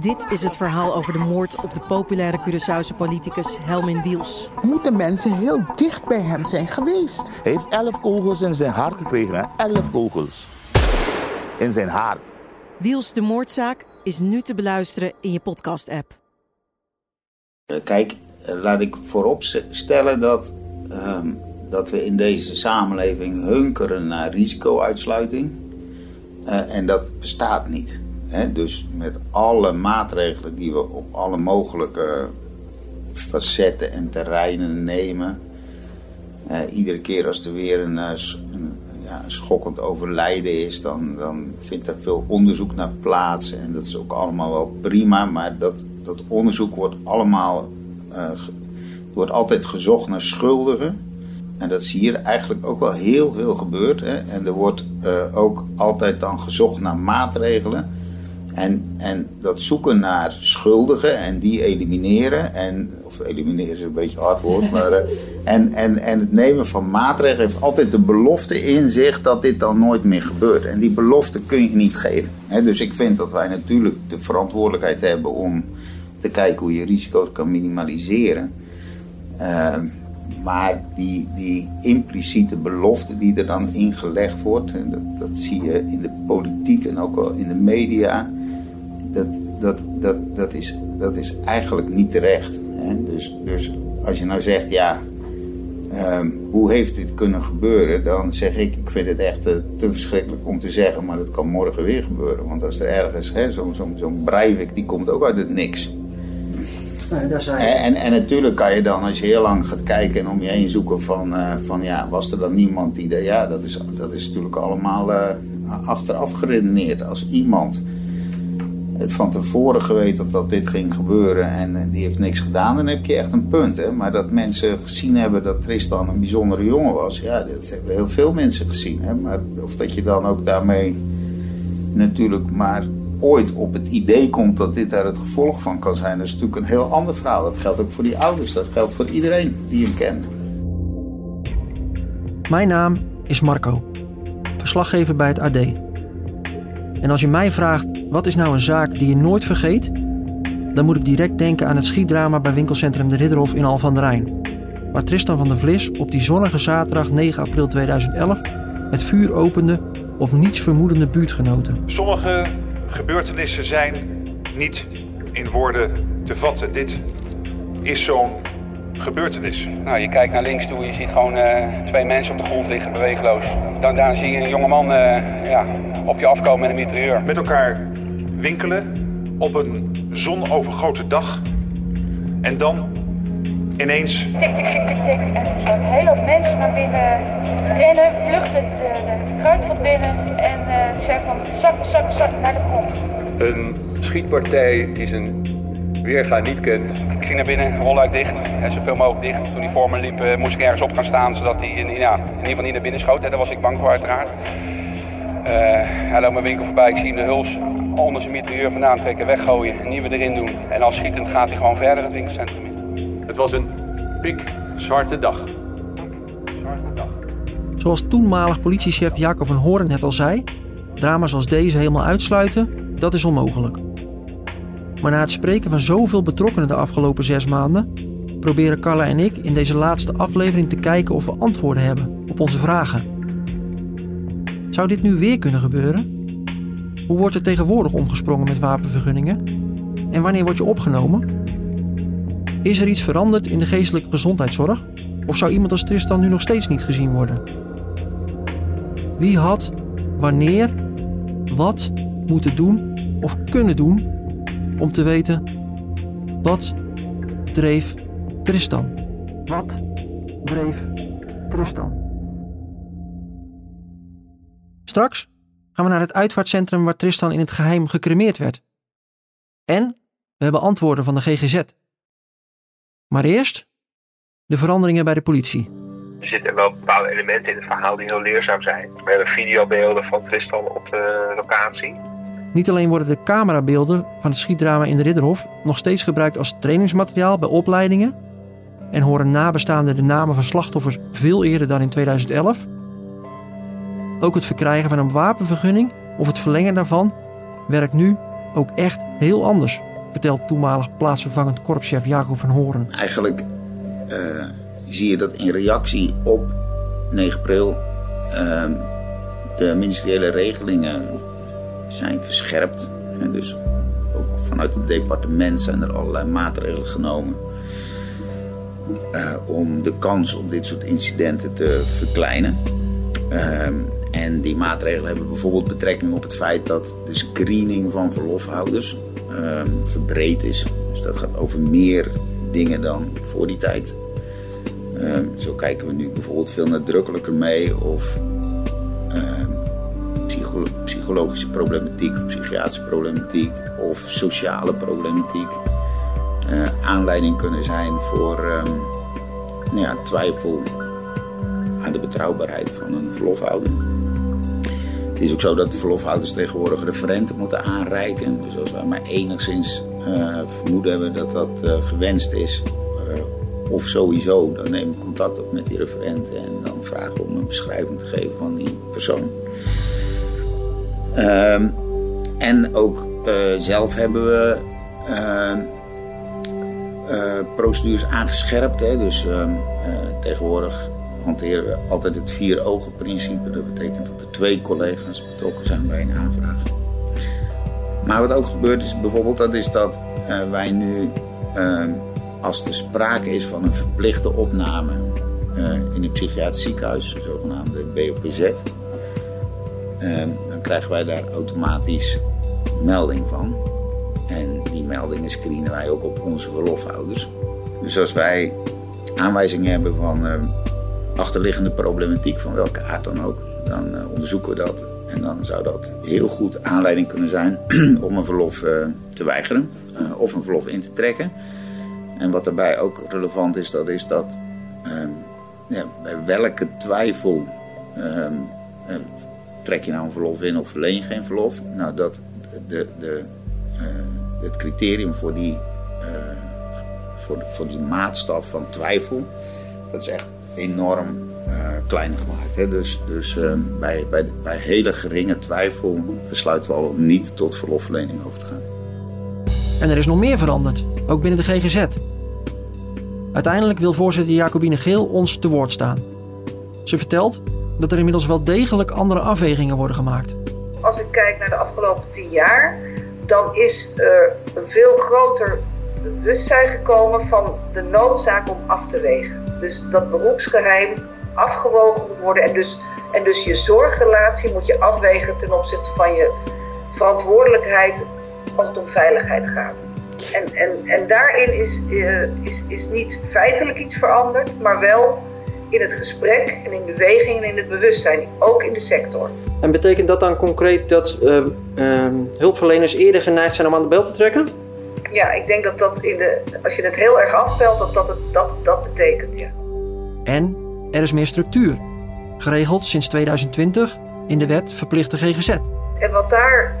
Dit is het verhaal over de moord op de populaire Curaçaose politicus Helmin Wiels. Moeten mensen heel dicht bij hem zijn geweest? Hij heeft elf kogels in zijn hart gekregen. Hè? Elf kogels. In zijn hart. Wiels de moordzaak is nu te beluisteren in je podcast-app. Kijk, eh, laat ik voorop stellen dat, ehm, dat we in deze samenleving hunkeren naar risicouitsluiting. Uh, en dat bestaat niet. Dus met alle maatregelen die we op alle mogelijke facetten en terreinen nemen. Iedere keer als er weer een, een ja, schokkend overlijden is, dan, dan vindt er veel onderzoek naar plaats. En dat is ook allemaal wel prima, maar dat, dat onderzoek wordt allemaal, uh, wordt altijd gezocht naar schuldigen. En dat is hier eigenlijk ook wel heel veel gebeurd. Hè? En er wordt uh, ook altijd dan gezocht naar maatregelen. En, en dat zoeken naar schuldigen en die elimineren. En, of elimineren is een beetje hard woord. Maar, uh, en, en, en het nemen van maatregelen heeft altijd de belofte in zich dat dit dan nooit meer gebeurt. En die belofte kun je niet geven. Dus ik vind dat wij natuurlijk de verantwoordelijkheid hebben om te kijken hoe je risico's kan minimaliseren. Uh, maar die, die impliciete belofte die er dan ingelegd wordt, en dat, dat zie je in de politiek en ook wel in de media, dat, dat, dat, dat, is, dat is eigenlijk niet terecht. Hè? Dus, dus als je nou zegt, ja, um, hoe heeft dit kunnen gebeuren? Dan zeg ik, ik vind het echt te, te, verschrikkelijk om te zeggen, maar dat kan morgen weer gebeuren. Want als er ergens, zo'n zo, zo Breivik, die komt ook uit het niks. Nee, en, en natuurlijk kan je dan, als je heel lang gaat kijken en om je heen zoeken van, uh, van ja, was er dan niemand die... De, ja, dat is, dat is natuurlijk allemaal uh, achteraf geredeneerd. Als iemand het van tevoren geweten dat dit ging gebeuren en uh, die heeft niks gedaan, dan heb je echt een punt. Hè? Maar dat mensen gezien hebben dat Tristan een bijzondere jongen was, ja, dat hebben heel veel mensen gezien. Hè? Maar of dat je dan ook daarmee natuurlijk maar ooit op het idee komt dat dit daar het gevolg van kan zijn, dat is natuurlijk een heel ander verhaal. Dat geldt ook voor die ouders, dat geldt voor iedereen die hem kent. Mijn naam is Marco, verslaggever bij het AD. En als je mij vraagt wat is nou een zaak die je nooit vergeet, dan moet ik direct denken aan het schietdrama bij winkelcentrum De Ridderhof in Al van der Rijn. Waar Tristan van der Vlis op die zonnige zaterdag 9 april 2011 het vuur opende op niets vermoedende buurtgenoten. Sommige gebeurtenissen zijn niet in woorden te vatten. Dit is zo'n gebeurtenis. Nou, je kijkt naar links toe en je ziet gewoon uh, twee mensen op de grond liggen, beweegloos. Dan, daar zie je een jongeman uh, ja, op je afkomen met een mitrailleur. Met elkaar winkelen op een zonovergoten dag. En dan ineens... Tik, tik, tik, tik, tik. En toen een hele hoop mensen naar binnen rennen, vluchten de, de kruidvat binnen. En uh, die zei van zak, zak, zak naar de grond. Een schietpartij die zijn weerga niet kent. Ik ging naar binnen, rolluik dicht, en zoveel mogelijk dicht. Toen hij voor me liep, uh, moest ik ergens op gaan staan, zodat hij in, ja, in ieder geval niet naar binnen schoot. Daar was ik bang voor uiteraard. Uh, hij loopt mijn winkel voorbij, ik zie hem de huls onder zijn mitrailleur vandaan trekken, weggooien, een nieuwe erin doen. En als schietend gaat hij gewoon verder het winkelcentrum in. Het was een pikzwarte dag. Zoals toenmalig politiechef Jacob van Horen net al zei, drama's als deze helemaal uitsluiten, dat is onmogelijk. Maar na het spreken van zoveel betrokkenen de afgelopen zes maanden, proberen Carla en ik in deze laatste aflevering te kijken of we antwoorden hebben op onze vragen. Zou dit nu weer kunnen gebeuren? Hoe wordt er tegenwoordig omgesprongen met wapenvergunningen? En wanneer word je opgenomen? Is er iets veranderd in de geestelijke gezondheidszorg? Of zou iemand als Tristan nu nog steeds niet gezien worden? Wie had, wanneer, wat moeten doen of kunnen doen om te weten wat dreef Tristan? Wat dreef Tristan? Straks gaan we naar het uitvaartcentrum waar Tristan in het geheim gecremeerd werd. En we hebben antwoorden van de GGZ. Maar eerst de veranderingen bij de politie. Er zitten wel bepaalde elementen in het verhaal die heel leerzaam zijn. We hebben videobeelden van Tristan op de locatie. Niet alleen worden de camerabeelden van het schietdrama in de Ridderhof nog steeds gebruikt als trainingsmateriaal bij opleidingen en horen nabestaanden de namen van slachtoffers veel eerder dan in 2011. Ook het verkrijgen van een wapenvergunning of het verlengen daarvan werkt nu ook echt heel anders. vertelt toenmalig plaatsvervangend korpschef Jacob van Horen. Eigenlijk uh, zie je dat in reactie op 9 april uh, de ministeriële regelingen zijn verscherpt. En dus ook vanuit het departement zijn er allerlei maatregelen genomen. Uh, om de kans op dit soort incidenten te verkleinen. Ehm, en die maatregelen hebben bijvoorbeeld betrekking op het feit dat de screening van verlofhouders uh, verbreed is. Dus dat gaat over meer dingen dan voor die tijd. Uh, zo kijken we nu bijvoorbeeld veel nadrukkelijker mee of ehm, psychologische problematiek, psychiatrische problematiek of sociale problematiek uh, aanleiding kunnen zijn voor nou ja, twijfel aan de betrouwbaarheid van een verlofhouder. Het is ook zo dat verlofhouders tegenwoordig referenten moeten aanreiken. Dus als wij maar enigszins uh, vermoeden hebben dat dat uh, gewenst is, of sowieso, dan nemen we contact op met die referent en dan vragen we om een beschrijving te geven van die persoon. Ehm, en ook zelf hebben we procedures aangescherpt. Hè? Dus ehm, tegenwoordig hanteren we altijd het vier ogen principe. Dat betekent dat er twee collega's betrokken zijn bij een aanvraag. Maar wat ook gebeurt is bijvoorbeeld dat, is dat wij nu, als er sprake is van een verplichte opname in een psychiatrisch ziekenhuis, de zogenaamde BOPZ, krijgen wij daar automatisch melding van. En die meldingen screenen wij ook op onze verlofhouders. Dus als wij aanwijzingen hebben van achterliggende problematiek van welke aard dan ook, dan uh, onderzoeken we dat. En dan zou dat heel goed aanleiding kunnen zijn om een verlof uh, te weigeren uh, of een verlof in te trekken. En wat daarbij ook relevant is, dat is dat ehm, ja, bij welke twijfel ehm, trek je nou een verlof in of verleen je geen verlof. Nou, dat de, de, het criterium voor die, voor, voor die maatstaf van twijfel, dat is echt enorm uh, klein gemaakt. Hè. Dus, dus bij, bij, bij hele geringe twijfel besluiten we al om niet tot verlofverlening over te gaan. En er is nog meer veranderd, ook binnen de GGZ. Uiteindelijk wil voorzitter Jacobine Geel ons te woord staan. Ze vertelt dat er inmiddels wel degelijk andere afwegingen worden gemaakt. Als ik kijk naar de afgelopen tien jaar, dan is er een veel groter bewustzijn gekomen van de noodzaak om af te wegen. Dus dat beroepsgeheim afgewogen moet worden. En dus, en dus je zorgrelatie moet je afwegen ten opzichte van je verantwoordelijkheid als het om veiligheid gaat. En, en, en daarin is, uh, is, is niet feitelijk iets veranderd, maar wel in het gesprek en in de beweging en in het bewustzijn, ook in de sector. En betekent dat dan concreet dat uh, uh, hulpverleners eerder geneigd zijn om aan de bel te trekken? ja, ik denk dat dat in de, als je het heel erg afpelt, dat dat, het, dat, dat betekent, ja. En er is meer structuur. Geregeld sinds 2020 in de wet verplichte GGZ. En wat daar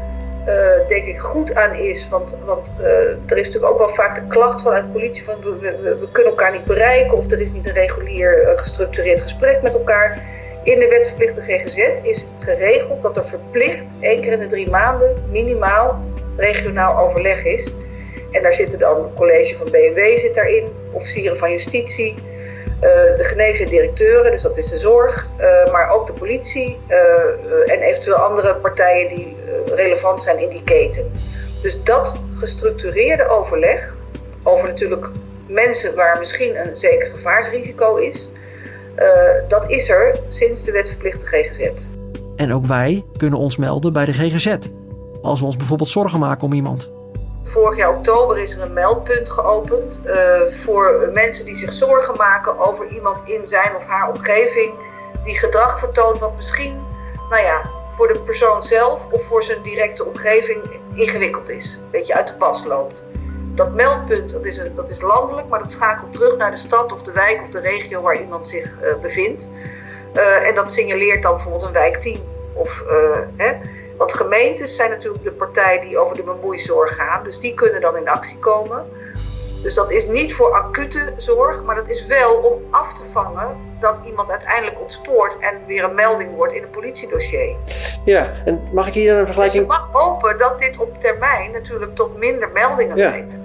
uh, denk ik goed aan is, want, want uh, er is natuurlijk ook wel vaak de klacht vanuit de politie van we, we, kunnen elkaar niet bereiken of er is niet een regulier uh, gestructureerd gesprek met elkaar. In de wet verplichte GGZ is geregeld dat er verplicht één keer in de drie maanden minimaal regionaal overleg is. En daar zitten dan het college van BMW zit daarin, officieren van justitie, de genezen directeuren, dus dat is de zorg, maar ook de politie en eventueel andere partijen die relevant zijn in die keten. Dus dat gestructureerde overleg over natuurlijk mensen waar misschien een zeker gevaarsrisico is, dat is er sinds de wet verplichte GGZ. En ook wij kunnen ons melden bij de GGZ, als we ons bijvoorbeeld zorgen maken om iemand. Vorig jaar oktober is er een meldpunt geopend uh, voor mensen die zich zorgen maken over iemand in zijn of haar omgeving die gedrag vertoont wat misschien, nou ja, voor de persoon zelf of voor zijn directe omgeving ingewikkeld is, een beetje uit de pas loopt. Dat meldpunt dat is, dat is landelijk, maar dat schakelt terug naar de stad of de wijk of de regio waar iemand zich uh, bevindt. Uh, en dat signaleert dan bijvoorbeeld een wijkteam of hè, want gemeentes zijn natuurlijk de partij die over de bemoeizorg gaan. Dus die kunnen dan in actie komen. Dus dat is niet voor acute zorg, maar dat is wel om af te vangen dat iemand uiteindelijk ontspoort en weer een melding wordt in een politiedossier. Ja, en mag ik hier een vergelijking... Dus je mag hopen dat dit op termijn natuurlijk tot minder meldingen Ja. leidt.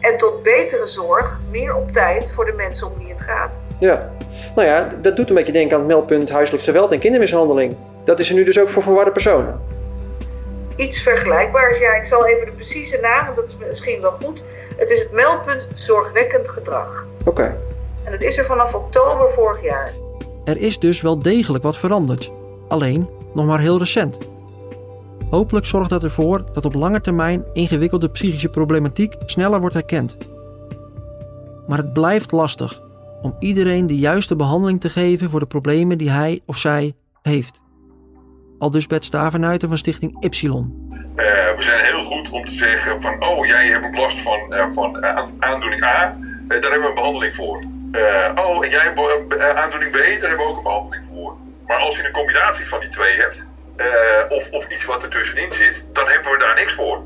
En tot betere zorg, meer op tijd voor de mensen om wie het gaat. Ja, nou ja, dat doet een beetje denken aan het meldpunt huiselijk geweld en kindermishandeling. Dat is er nu dus ook voor verwarde personen. Iets vergelijkbaars, ja, ik zal even de precieze naam, want dat is misschien wel goed. Het is het meldpunt zorgwekkend gedrag. Oké. En het is er vanaf oktober vorig jaar. Er is dus wel degelijk wat veranderd. Alleen nog maar heel recent. Hopelijk zorgt dat ervoor dat op lange termijn ingewikkelde psychische problematiek sneller wordt herkend. Maar het blijft lastig om iedereen de juiste behandeling te geven voor de problemen die hij of zij heeft. Al dus Bert Stavenuiten van Stichting Ypsilon. Eh, we zijn heel goed om te zeggen van, oh, jij hebt ook last van, eh, van eh, aan- aandoening A, daar hebben we een behandeling voor. Oh, en jij hebt aandoening B, daar hebben we ook een behandeling voor. Maar als je een combinatie van die twee hebt, of, of iets wat er tussenin zit, dan hebben we daar niks voor.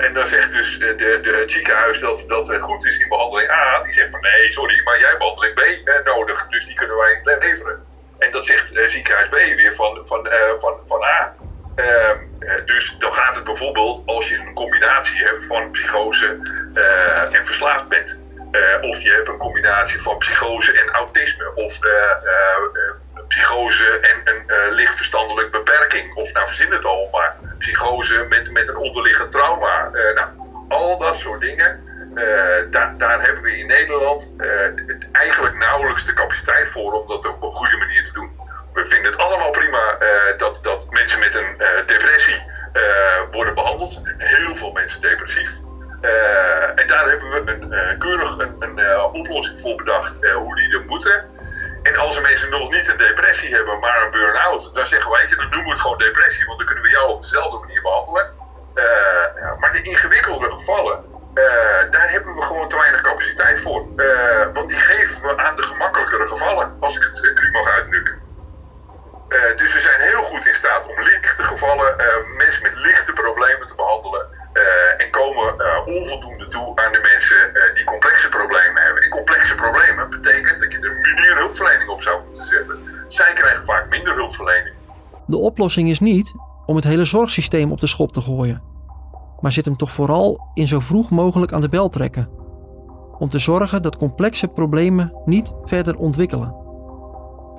En dan zegt dus de, de, het ziekenhuis dat dat goed is in behandeling A, die zegt van nee, sorry, maar jij hebt behandeling B nodig, dus die kunnen wij leveren. En dat zegt eh, ziekenhuis B weer van, van, eh, van, van A. Ehm, eh, dus dan gaat het bijvoorbeeld als je een combinatie hebt van psychose en verslaafd bent. Of je hebt een combinatie van psychose en autisme. Of psychose en een licht verstandelijk beperking. Of nou verzin het al maar. Psychose met, met een onderliggend trauma. Nou, al dat soort dingen. Eh, daar, hebben we in Nederland het- eigenlijk nauwelijks de capaciteit voor om dat op een goede manier te doen. We vinden het allemaal prima eh, dat, dat mensen met een depressie worden behandeld. Heel veel mensen depressief. En daar hebben we een, keurig een, oplossing voor bedacht hoe die er moeten. En als er mensen nog niet een depressie hebben, maar een burn-out, dan zeggen wij, dan noemen we het gewoon depressie, want dan kunnen we jou op dezelfde manier behandelen. Eh, maar de ingewikkelde gevallen, eh, daar hebben we gewoon te weinig capaciteit voor. Eh, want die geven we aan de gemakkelijkere gevallen, als ik het eh, cru mag uitdrukken. Dus we zijn heel goed in staat om lichte gevallen, mensen met lichte problemen te behandelen. eh, en komen onvoldoende toe aan de mensen die complexe problemen hebben. En complexe problemen betekent dat je er meer hulpverlening op zou moeten zetten. Zij krijgen vaak minder hulpverlening. De oplossing is niet om het hele zorgsysteem op de schop te gooien, maar zit hem toch vooral in zo vroeg mogelijk aan de bel trekken. Om te zorgen dat complexe problemen niet verder ontwikkelen.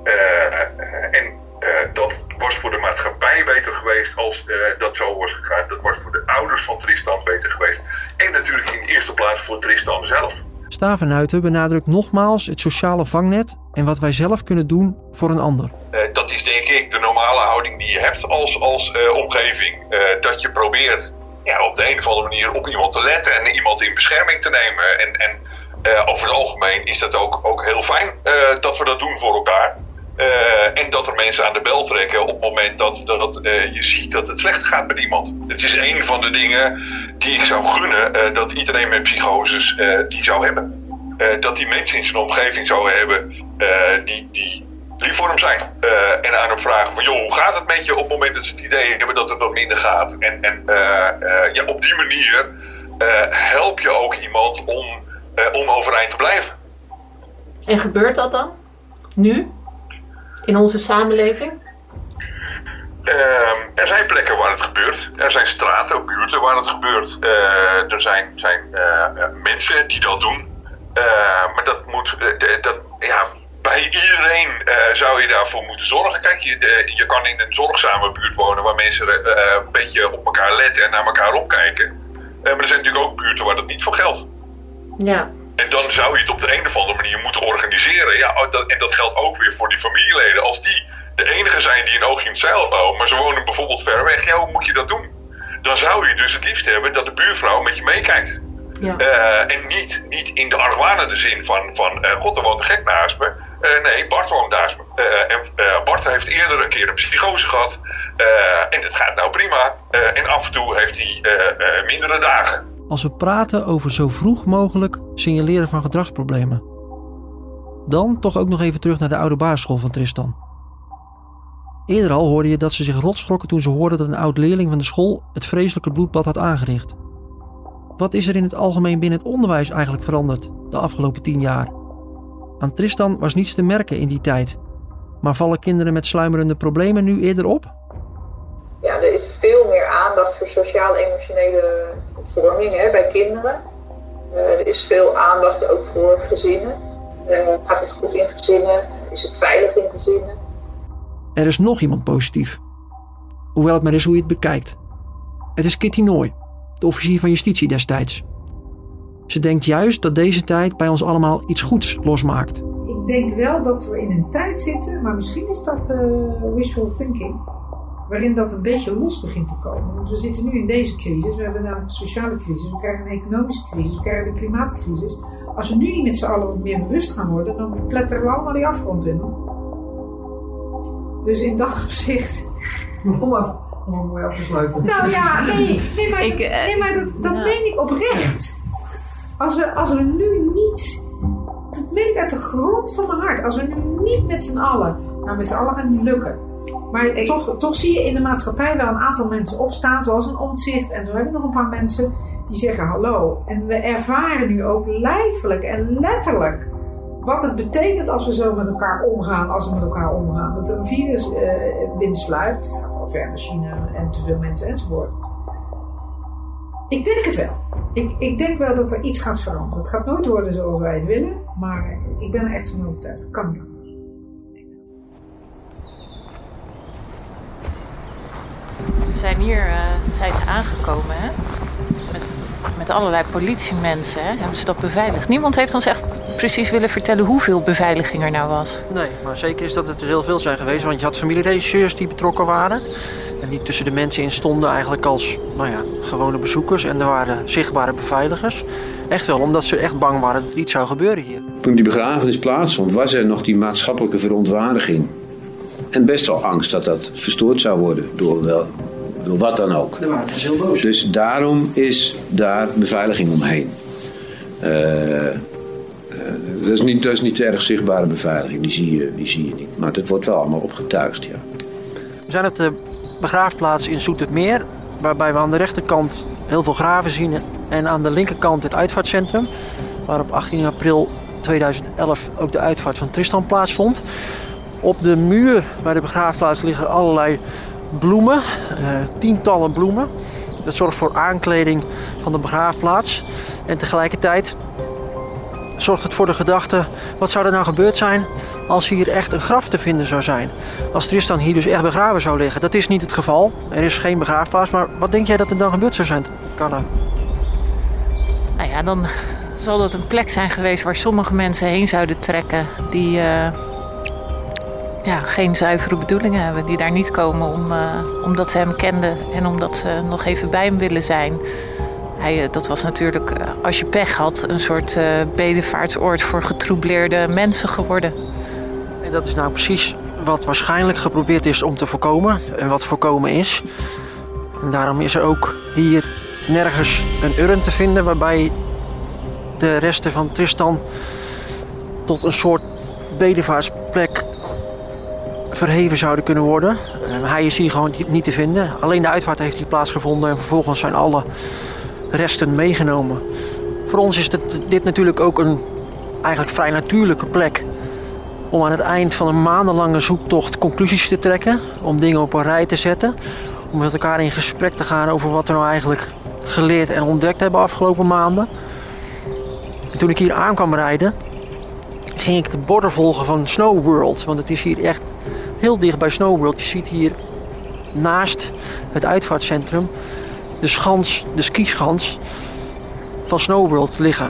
Eh, en eh, dat was voor de maatschappij beter geweest als eh, dat zo was gegaan. Dat was voor de ouders van Tristan beter geweest. En natuurlijk in de eerste plaats voor Tristan zelf. Stavenuiten benadrukt nogmaals het sociale vangnet en wat wij zelf kunnen doen voor een ander. Dat is denk ik de normale houding die je hebt als, als omgeving. Dat je probeert ja, op de een of andere manier op iemand te letten en iemand in bescherming te nemen. En, en eh, over het algemeen is dat ook, ook heel fijn eh, dat we dat doen voor elkaar. Eh, en dat er mensen aan de bel trekken op het moment dat, dat je ziet dat het slecht gaat met iemand. Het is een van de dingen die ik zou gunnen dat iedereen met psychoses die zou hebben. Dat die mensen in zijn omgeving zou hebben die, die lief voor hem zijn. Eh, en aan hem vragen van, joh, hoe gaat het met je op het moment dat ze het idee hebben dat het wat minder gaat. En, en eh, eh, ja, op die manier help je ook iemand om, om overeind te blijven. En gebeurt dat dan? Nu? In onze samenleving? Ehm, er zijn plekken waar het gebeurt. Er zijn straten, buurten waar het gebeurt. Er zijn, zijn mensen die dat doen. Maar dat moet, eh, de- dat, ja, bij iedereen eh, zou je daarvoor moeten zorgen. Kijk, je, de- je kan in een zorgzame buurt wonen waar mensen eh, een beetje op elkaar letten en naar elkaar opkijken. Eh, maar er zijn natuurlijk ook buurten waar dat niet voor geldt. Ja. En dan zou je het op de een of andere manier moeten organiseren. Ja, oh, dat, en dat geldt ook weer voor die familieleden. Als die de enige zijn die een oogje in het zeil houden, maar ze wonen bijvoorbeeld ver weg, ja, hoe moet je dat doen? Dan zou je dus het liefst hebben dat de buurvrouw met je meekijkt. Ja. Eh, en niet, niet in de argwanende zin van, van eh, god, er woont een gek naast me. Eh, nee, Bart woont me. Eh, en eh, Bart heeft eerder een keer een psychose gehad. Eh, en het gaat nou prima. En af en toe heeft hij mindere dagen. Als we praten over zo vroeg mogelijk signaleren van gedragsproblemen. Dan toch ook nog even terug naar de oude basisschool van Tristan. Eerder al hoorde je dat ze zich rotschrokken toen ze hoorden dat een oud leerling van de school het vreselijke bloedbad had aangericht. Wat is er in het algemeen binnen het onderwijs eigenlijk veranderd de afgelopen tien jaar? Aan Tristan was niets te merken in die tijd. Maar vallen kinderen met sluimerende problemen nu eerder op? Ja, er is veel meer aandacht voor sociaal-emotionele vorming hè, bij kinderen. Uh, er is veel aandacht ook voor gezinnen. Uh, gaat het goed in gezinnen? Is het veilig in gezinnen? Er is nog iemand positief. Hoewel het maar is hoe je het bekijkt. Het is Kitty Nooy, de officier van justitie destijds. Ze denkt juist dat deze tijd bij ons allemaal iets goeds losmaakt. Ik denk wel dat we in een tijd zitten, maar misschien is dat uh, wishful thinking, waarin dat een beetje los begint te komen. Want we zitten nu in deze crisis, we hebben namelijk een sociale crisis, we krijgen een economische crisis, we krijgen de klimaatcrisis. Als we nu niet met z'n allen wat meer bewust gaan worden, dan pletteren we allemaal die afgrond in. Dus in dat opzicht. Om, af, om mooi af te sluiten. Nou ja, nee, nee maar, ik, dat, nee, maar dat, dat ja. meen ik oprecht. Als we, als we nu niet, dat meen ik uit de grond van mijn hart, als we nu niet met z'n allen, nou met z'n allen gaat niet lukken. Maar ik, toch, toch zie je in de maatschappij wel een aantal mensen opstaan, zoals een omzicht. En zo hebben we nog een paar mensen die zeggen hallo. En we ervaren nu ook lijfelijk en letterlijk wat het betekent als we zo met elkaar omgaan, als we met elkaar omgaan. Dat er een virus uh, binnensluipt. Het gaat wel ver naar China en te veel mensen enzovoort. Ik denk het wel. Ik, ik denk wel dat er iets gaat veranderen. Het gaat nooit worden zoals wij het willen, maar ik ben er echt van overtuigd. Het kan niet anders. Ze zijn hier uh, zijn ze aangekomen, hè? Met, met allerlei politiemensen, hè? Hebben ze dat beveiligd? Niemand heeft ons echt precies willen vertellen hoeveel beveiliging er nou was. Nee, maar zeker is dat het er heel veel zijn geweest. Want je had familieregisseurs die betrokken waren. Die tussen de mensen in stonden eigenlijk als nou ja, gewone bezoekers. En er waren zichtbare beveiligers. Echt wel, omdat ze echt bang waren dat er iets zou gebeuren hier. Toen die begrafenis plaatsvond, was er nog die maatschappelijke verontwaardiging. En best wel angst dat dat verstoord zou worden door, wel, door wat dan ook. Waren heel boos. Dus daarom is daar beveiliging omheen. Uh, dat, is niet, dat is niet de erg zichtbare beveiliging, die zie, je, die zie je niet. Maar het wordt wel allemaal opgetuigd, ja. We zijn op de begraafplaats in Zoetermeer, waarbij we aan de rechterkant heel veel graven zien en aan de linkerkant het uitvaartcentrum, waar op 18 april 2011 ook de uitvaart van Tristan plaatsvond. Op de muur bij de begraafplaats liggen allerlei bloemen, eh, tientallen bloemen. Dat zorgt voor aankleding van de begraafplaats. En tegelijkertijd zorgt het voor de gedachte: wat zou er nou gebeurd zijn als hier echt een graf te vinden zou zijn? Als Tristan hier dus echt begraven zou liggen. Dat is niet het geval. Er is geen begraafplaats. Maar wat denk jij dat er dan gebeurd zou zijn, Carla? Nou ja, dan zal dat een plek zijn geweest waar sommige mensen heen zouden trekken die uh, ja, geen zuivere bedoelingen hebben. Die daar niet komen om, uh, omdat ze hem kenden en omdat ze nog even bij hem willen zijn. Hij, dat was natuurlijk, als je pech had, een soort uh, bedevaartsoord voor getroubleerde mensen geworden. En dat is nou precies wat waarschijnlijk geprobeerd is om te voorkomen en wat voorkomen is. En daarom is er ook hier nergens een urn te vinden waarbij de resten van Tristan tot een soort bedevaartsplek verheven zouden kunnen worden. hij is hier gewoon niet te vinden. Alleen de uitvaart heeft hier plaatsgevonden en vervolgens zijn alle resten meegenomen. Voor ons is dit, natuurlijk ook een eigenlijk vrij natuurlijke plek om aan het eind van een maandenlange zoektocht conclusies te trekken, om dingen op een rij te zetten, om met elkaar in gesprek te gaan over wat we nou eigenlijk geleerd en ontdekt hebben afgelopen maanden. En toen ik hier aan kwam rijden, ging ik de borden volgen van Snow World, want het is hier echt heel dicht bij Snow World. Je ziet hier naast het uitvaartcentrum de schans, de skischans van Snowworld liggen.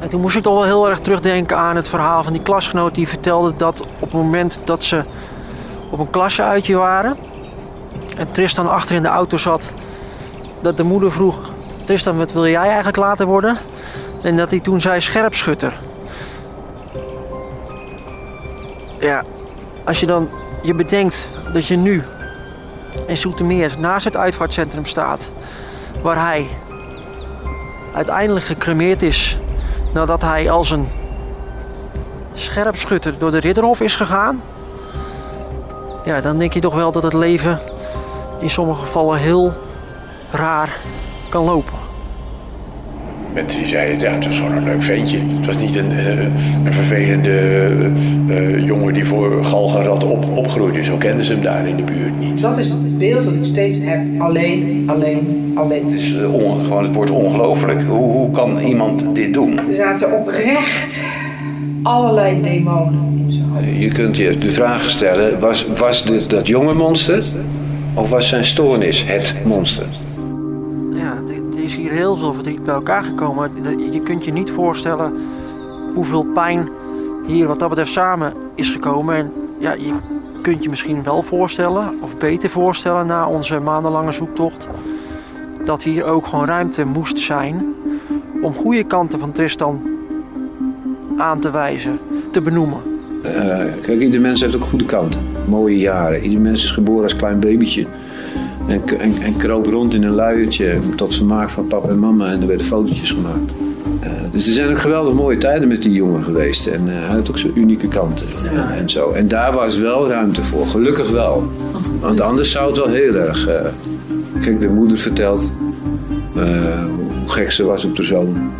En toen moest ik toch wel heel erg terugdenken aan het verhaal van die klasgenoot die vertelde dat op het moment dat ze op een klasseuitje waren en Tristan achter in de auto zat, dat de moeder vroeg: Tristan, wat wil jij eigenlijk later worden? En dat hij toen zei: scherpschutter. Ja, als je dan je bedenkt dat je nu in Zoetermeer naast het uitvaartcentrum staat. Waar hij uiteindelijk gecremeerd is nadat hij als een scherpschutter door de Ridderhof is gegaan. Ja, dan denk je toch wel dat het leven in sommige gevallen heel raar kan lopen. Mensen die zeiden, ja, het was gewoon een leuk ventje. Het was niet een, eh, een vervelende eh, eh, jongen die voor galgenrad op, opgroeide. Zo kenden ze hem daar in de buurt niet. Dat is het beeld dat ik steeds heb. Alleen, alleen, alleen. Het is on, gewoon het wordt ongelooflijk. Hoe, hoe kan iemand dit doen? Er zaten oprecht allerlei demonen in zijn hoofd. Je kunt je de vraag stellen, was, was de, dat jonge monster of was zijn stoornis het monster? Is hier heel veel verdriet bij elkaar gekomen. Je kunt je niet voorstellen hoeveel pijn hier wat dat betreft samen is gekomen. En ja, je kunt je misschien wel voorstellen, of beter voorstellen na onze maandenlange zoektocht, dat hier ook gewoon ruimte moest zijn om goede kanten van Tristan aan te wijzen, te benoemen. Eh, kijk, ieder mens heeft ook goede kanten. Mooie jaren. Ieder mens is geboren als klein babytje. En, en, en kroop rond in een luiertje tot vermaak van papa en mama. En er werden fotootjes gemaakt. Eh, dus er zijn ook geweldig mooie tijden met die jongen geweest. En eh, hij had ook zijn unieke kanten. En, en zo. En daar was wel ruimte voor. Gelukkig wel. Want anders zou het wel heel erg... eh, kijk, de moeder vertelt hoe gek ze was op de zoon.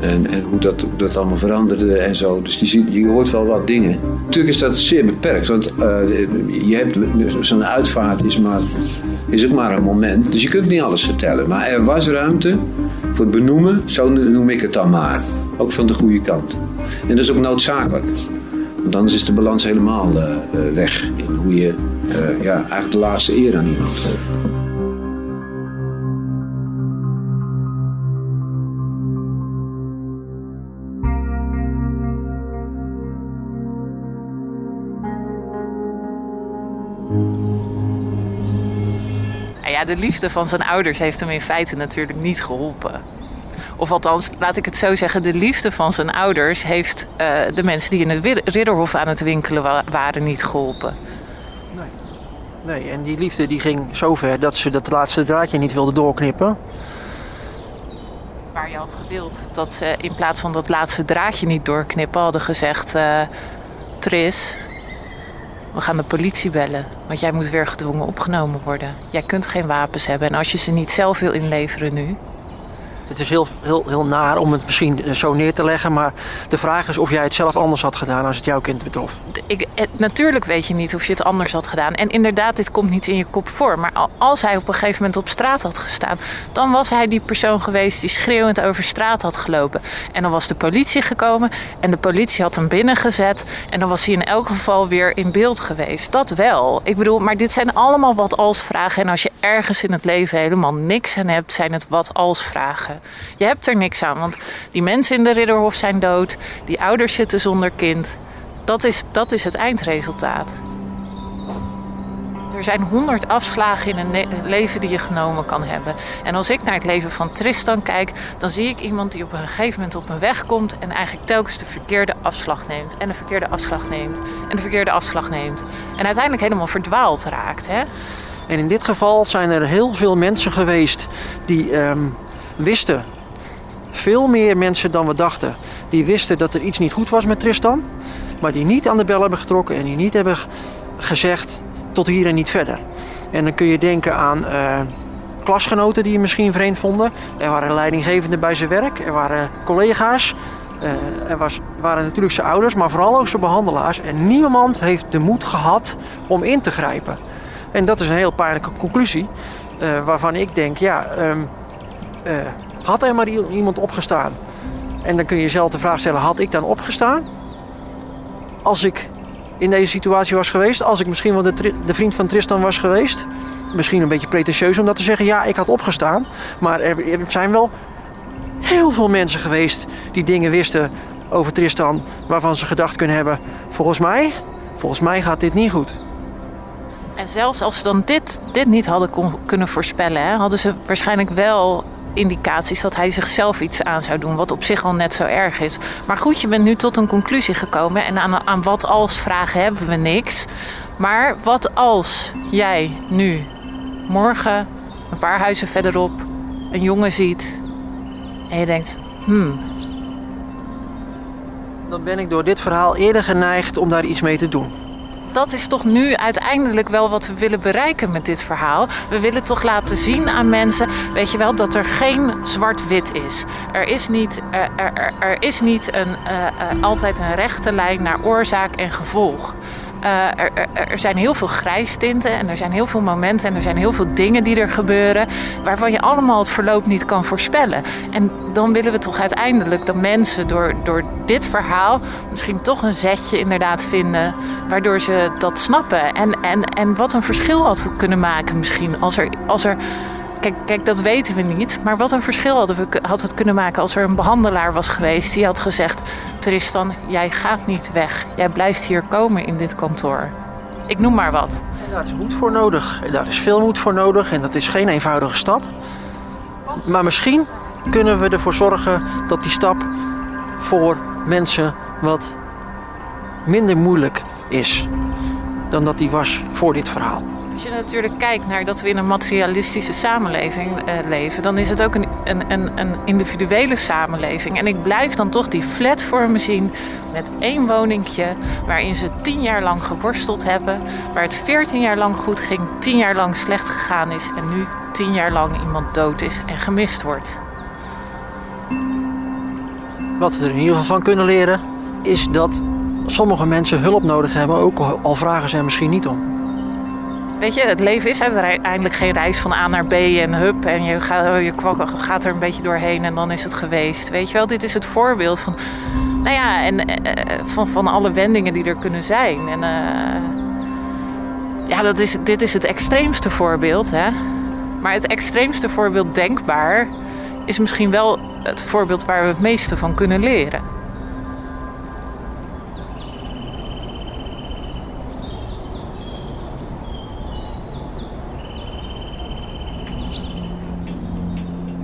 En, en hoe dat, hoe dat allemaal veranderde en zo. Dus die, je hoort wel wat dingen. Natuurlijk is dat zeer beperkt. Want je hebt zo'n uitvaart is, maar, is ook maar een moment. Dus je kunt niet alles vertellen. Maar er was ruimte voor het benoemen. Zo noem ik het dan maar. Ook van de goede kant. En dat is ook noodzakelijk. Want anders is de balans helemaal eh, eh, weg. In hoe je eh, ja, eigenlijk de laatste eer aan iemand geeft. Ja, de liefde van zijn ouders heeft hem in feite natuurlijk niet geholpen. Of althans, laat ik het zo zeggen, de liefde van zijn ouders heeft eh, de mensen die in het Rid- Ridderhof aan het winkelen wa- waren niet geholpen. Nee, en die liefde die ging zo ver dat ze dat laatste draadje niet wilde doorknippen. Waar je had gewild dat ze in plaats van dat laatste draadje niet doorknippen hadden gezegd: eh, Tris, we gaan de politie bellen. Want jij moet weer gedwongen opgenomen worden. Jij kunt geen wapens hebben. En als je ze niet zelf wil inleveren nu. Het is heel, heel, heel naar om het misschien eh, zo neer te leggen, maar de vraag is of jij het zelf anders had gedaan als het jouw kind betrof. Ik, het- natuurlijk weet je niet of je het anders had gedaan. En inderdaad, dit komt niet in je kop voor. Maar al- als hij op een gegeven moment op straat had gestaan, dan was hij die persoon geweest die schreeuwend over straat had gelopen. En dan was de politie gekomen en de politie had hem binnengezet. En dan was hij in elk geval weer in beeld geweest. Dat wel. Ik bedoel, maar dit zijn allemaal wat als vragen. En als ergens in het leven helemaal niks aan hebt, zijn het wat als vragen. Je hebt er niks aan, want die mensen in de Ridderhof zijn dood. Die ouders zitten zonder kind. Dat is, dat is het eindresultaat. Er zijn honderd afslagen in een leven die je genomen kan hebben. En als ik naar het leven van Tristan kijk, dan zie ik iemand die op een gegeven moment op een weg komt en eigenlijk telkens de verkeerde afslag neemt. En de verkeerde afslag neemt. En de verkeerde afslag neemt. En uiteindelijk helemaal verdwaald raakt. Hè? En in dit geval zijn er heel veel mensen geweest die ehm, wisten, veel meer mensen dan we dachten, die wisten dat er iets niet goed was met Tristan, maar die niet aan de bel hebben getrokken en die niet hebben gezegd tot hier en niet verder. En dan kun je denken aan eh, klasgenoten die hem misschien vreemd vonden. Er waren leidinggevenden bij zijn werk, er waren collega's. eh, er was, waren natuurlijk zijn ouders, maar vooral ook zijn behandelaars. En niemand heeft de moed gehad om in te grijpen. En dat is een heel pijnlijke conclusie. eh, waarvan ik denk, ja, ehm, eh, had er maar iemand opgestaan? En dan kun je jezelf de vraag stellen, had ik dan opgestaan? Als ik in deze situatie was geweest, als ik misschien wel de, de vriend van Tristan was geweest. Misschien een beetje pretentieus om dat te zeggen, ja, ik had opgestaan. Maar er, er zijn wel heel veel mensen geweest die dingen wisten over Tristan... waarvan ze gedacht kunnen hebben, volgens mij, volgens mij gaat dit niet goed. En zelfs als ze dan dit, dit niet hadden kunnen voorspellen, hè, hadden ze waarschijnlijk wel indicaties dat hij zichzelf iets aan zou doen, wat op zich al net zo erg is. Maar goed, je bent nu tot een conclusie gekomen en aan, aan wat als vragen hebben we niks. Maar wat als jij nu morgen een paar huizen verderop een jongen ziet en je denkt, hmm, Dan ben ik door dit verhaal eerder geneigd om daar iets mee te doen. Dat is toch nu uiteindelijk wel wat we willen bereiken met dit verhaal. We willen toch laten zien aan mensen, weet je wel, dat er geen zwart-wit is. Er is niet, er, er, er is niet een, uh, uh, altijd een rechte lijn naar oorzaak en gevolg. Uh, er, er, zijn heel veel grijstinten en er zijn heel veel momenten en er zijn heel veel dingen die er gebeuren waarvan je allemaal het verloop niet kan voorspellen. En dan willen we toch uiteindelijk dat mensen door, door dit verhaal misschien toch een zetje inderdaad vinden waardoor ze dat snappen. En, en, en wat een verschil had het kunnen maken misschien als er. Als er Kijk, kijk, dat weten we niet. Maar wat een verschil hadden we, had het kunnen maken als er een behandelaar was geweest die had gezegd: Tristan, jij gaat niet weg. Jij blijft hier komen in dit kantoor. Ik noem maar wat. En daar is moed voor nodig. Daar is veel moed voor nodig. En dat is geen eenvoudige stap. Maar misschien kunnen we ervoor zorgen dat die stap voor mensen wat minder moeilijk is dan dat die was voor dit verhaal. Als je natuurlijk kijkt naar dat we in een materialistische samenleving uh, leven, dan is het ook een, een, een, een, individuele samenleving. En ik blijf dan toch die flat voor me zien met één woningje waarin ze tien jaar lang geworsteld hebben, waar het veertien jaar lang goed ging, tien jaar lang slecht gegaan is en nu tien jaar lang iemand dood is en gemist wordt. Wat we er in ieder geval van kunnen leren, is dat sommige mensen hulp nodig hebben, ook al vragen ze er misschien niet om. Weet je, het leven is uiteindelijk geen reis van A naar B en hup. En je gaat, je gaat er een beetje doorheen en dan is het geweest. Weet je wel, dit is het voorbeeld van. Nou ja, en van, van alle wendingen die er kunnen zijn. En uh, ja, dat is, dit is het extreemste voorbeeld. Hè? Maar het extreemste voorbeeld denkbaar is misschien wel het voorbeeld waar we het meeste van kunnen leren.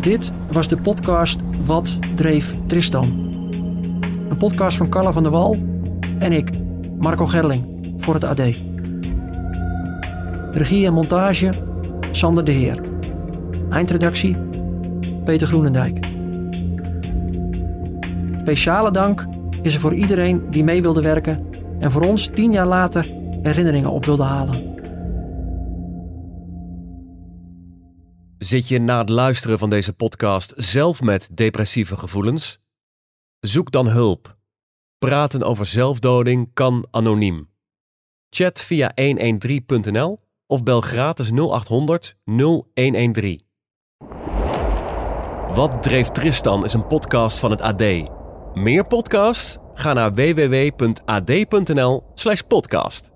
Dit was de podcast Wat dreef Tristan? Een podcast van Carla van der Wal en ik, Marco Gerling, voor het AD. Regie en montage, Sander de Heer. Eindredactie, Peter Groenendijk. Speciale dank is er voor iedereen die mee wilde werken en voor ons tien jaar later herinneringen op wilde halen. Zit je na het luisteren van deze podcast zelf met depressieve gevoelens? Zoek dan hulp. Praten over zelfdoding kan anoniem. Chat via 113.nl of bel gratis 0800 0113. Wat dreef Tristan is een podcast van het AD. Meer podcasts? Ga naar www.ad.nl/podcast.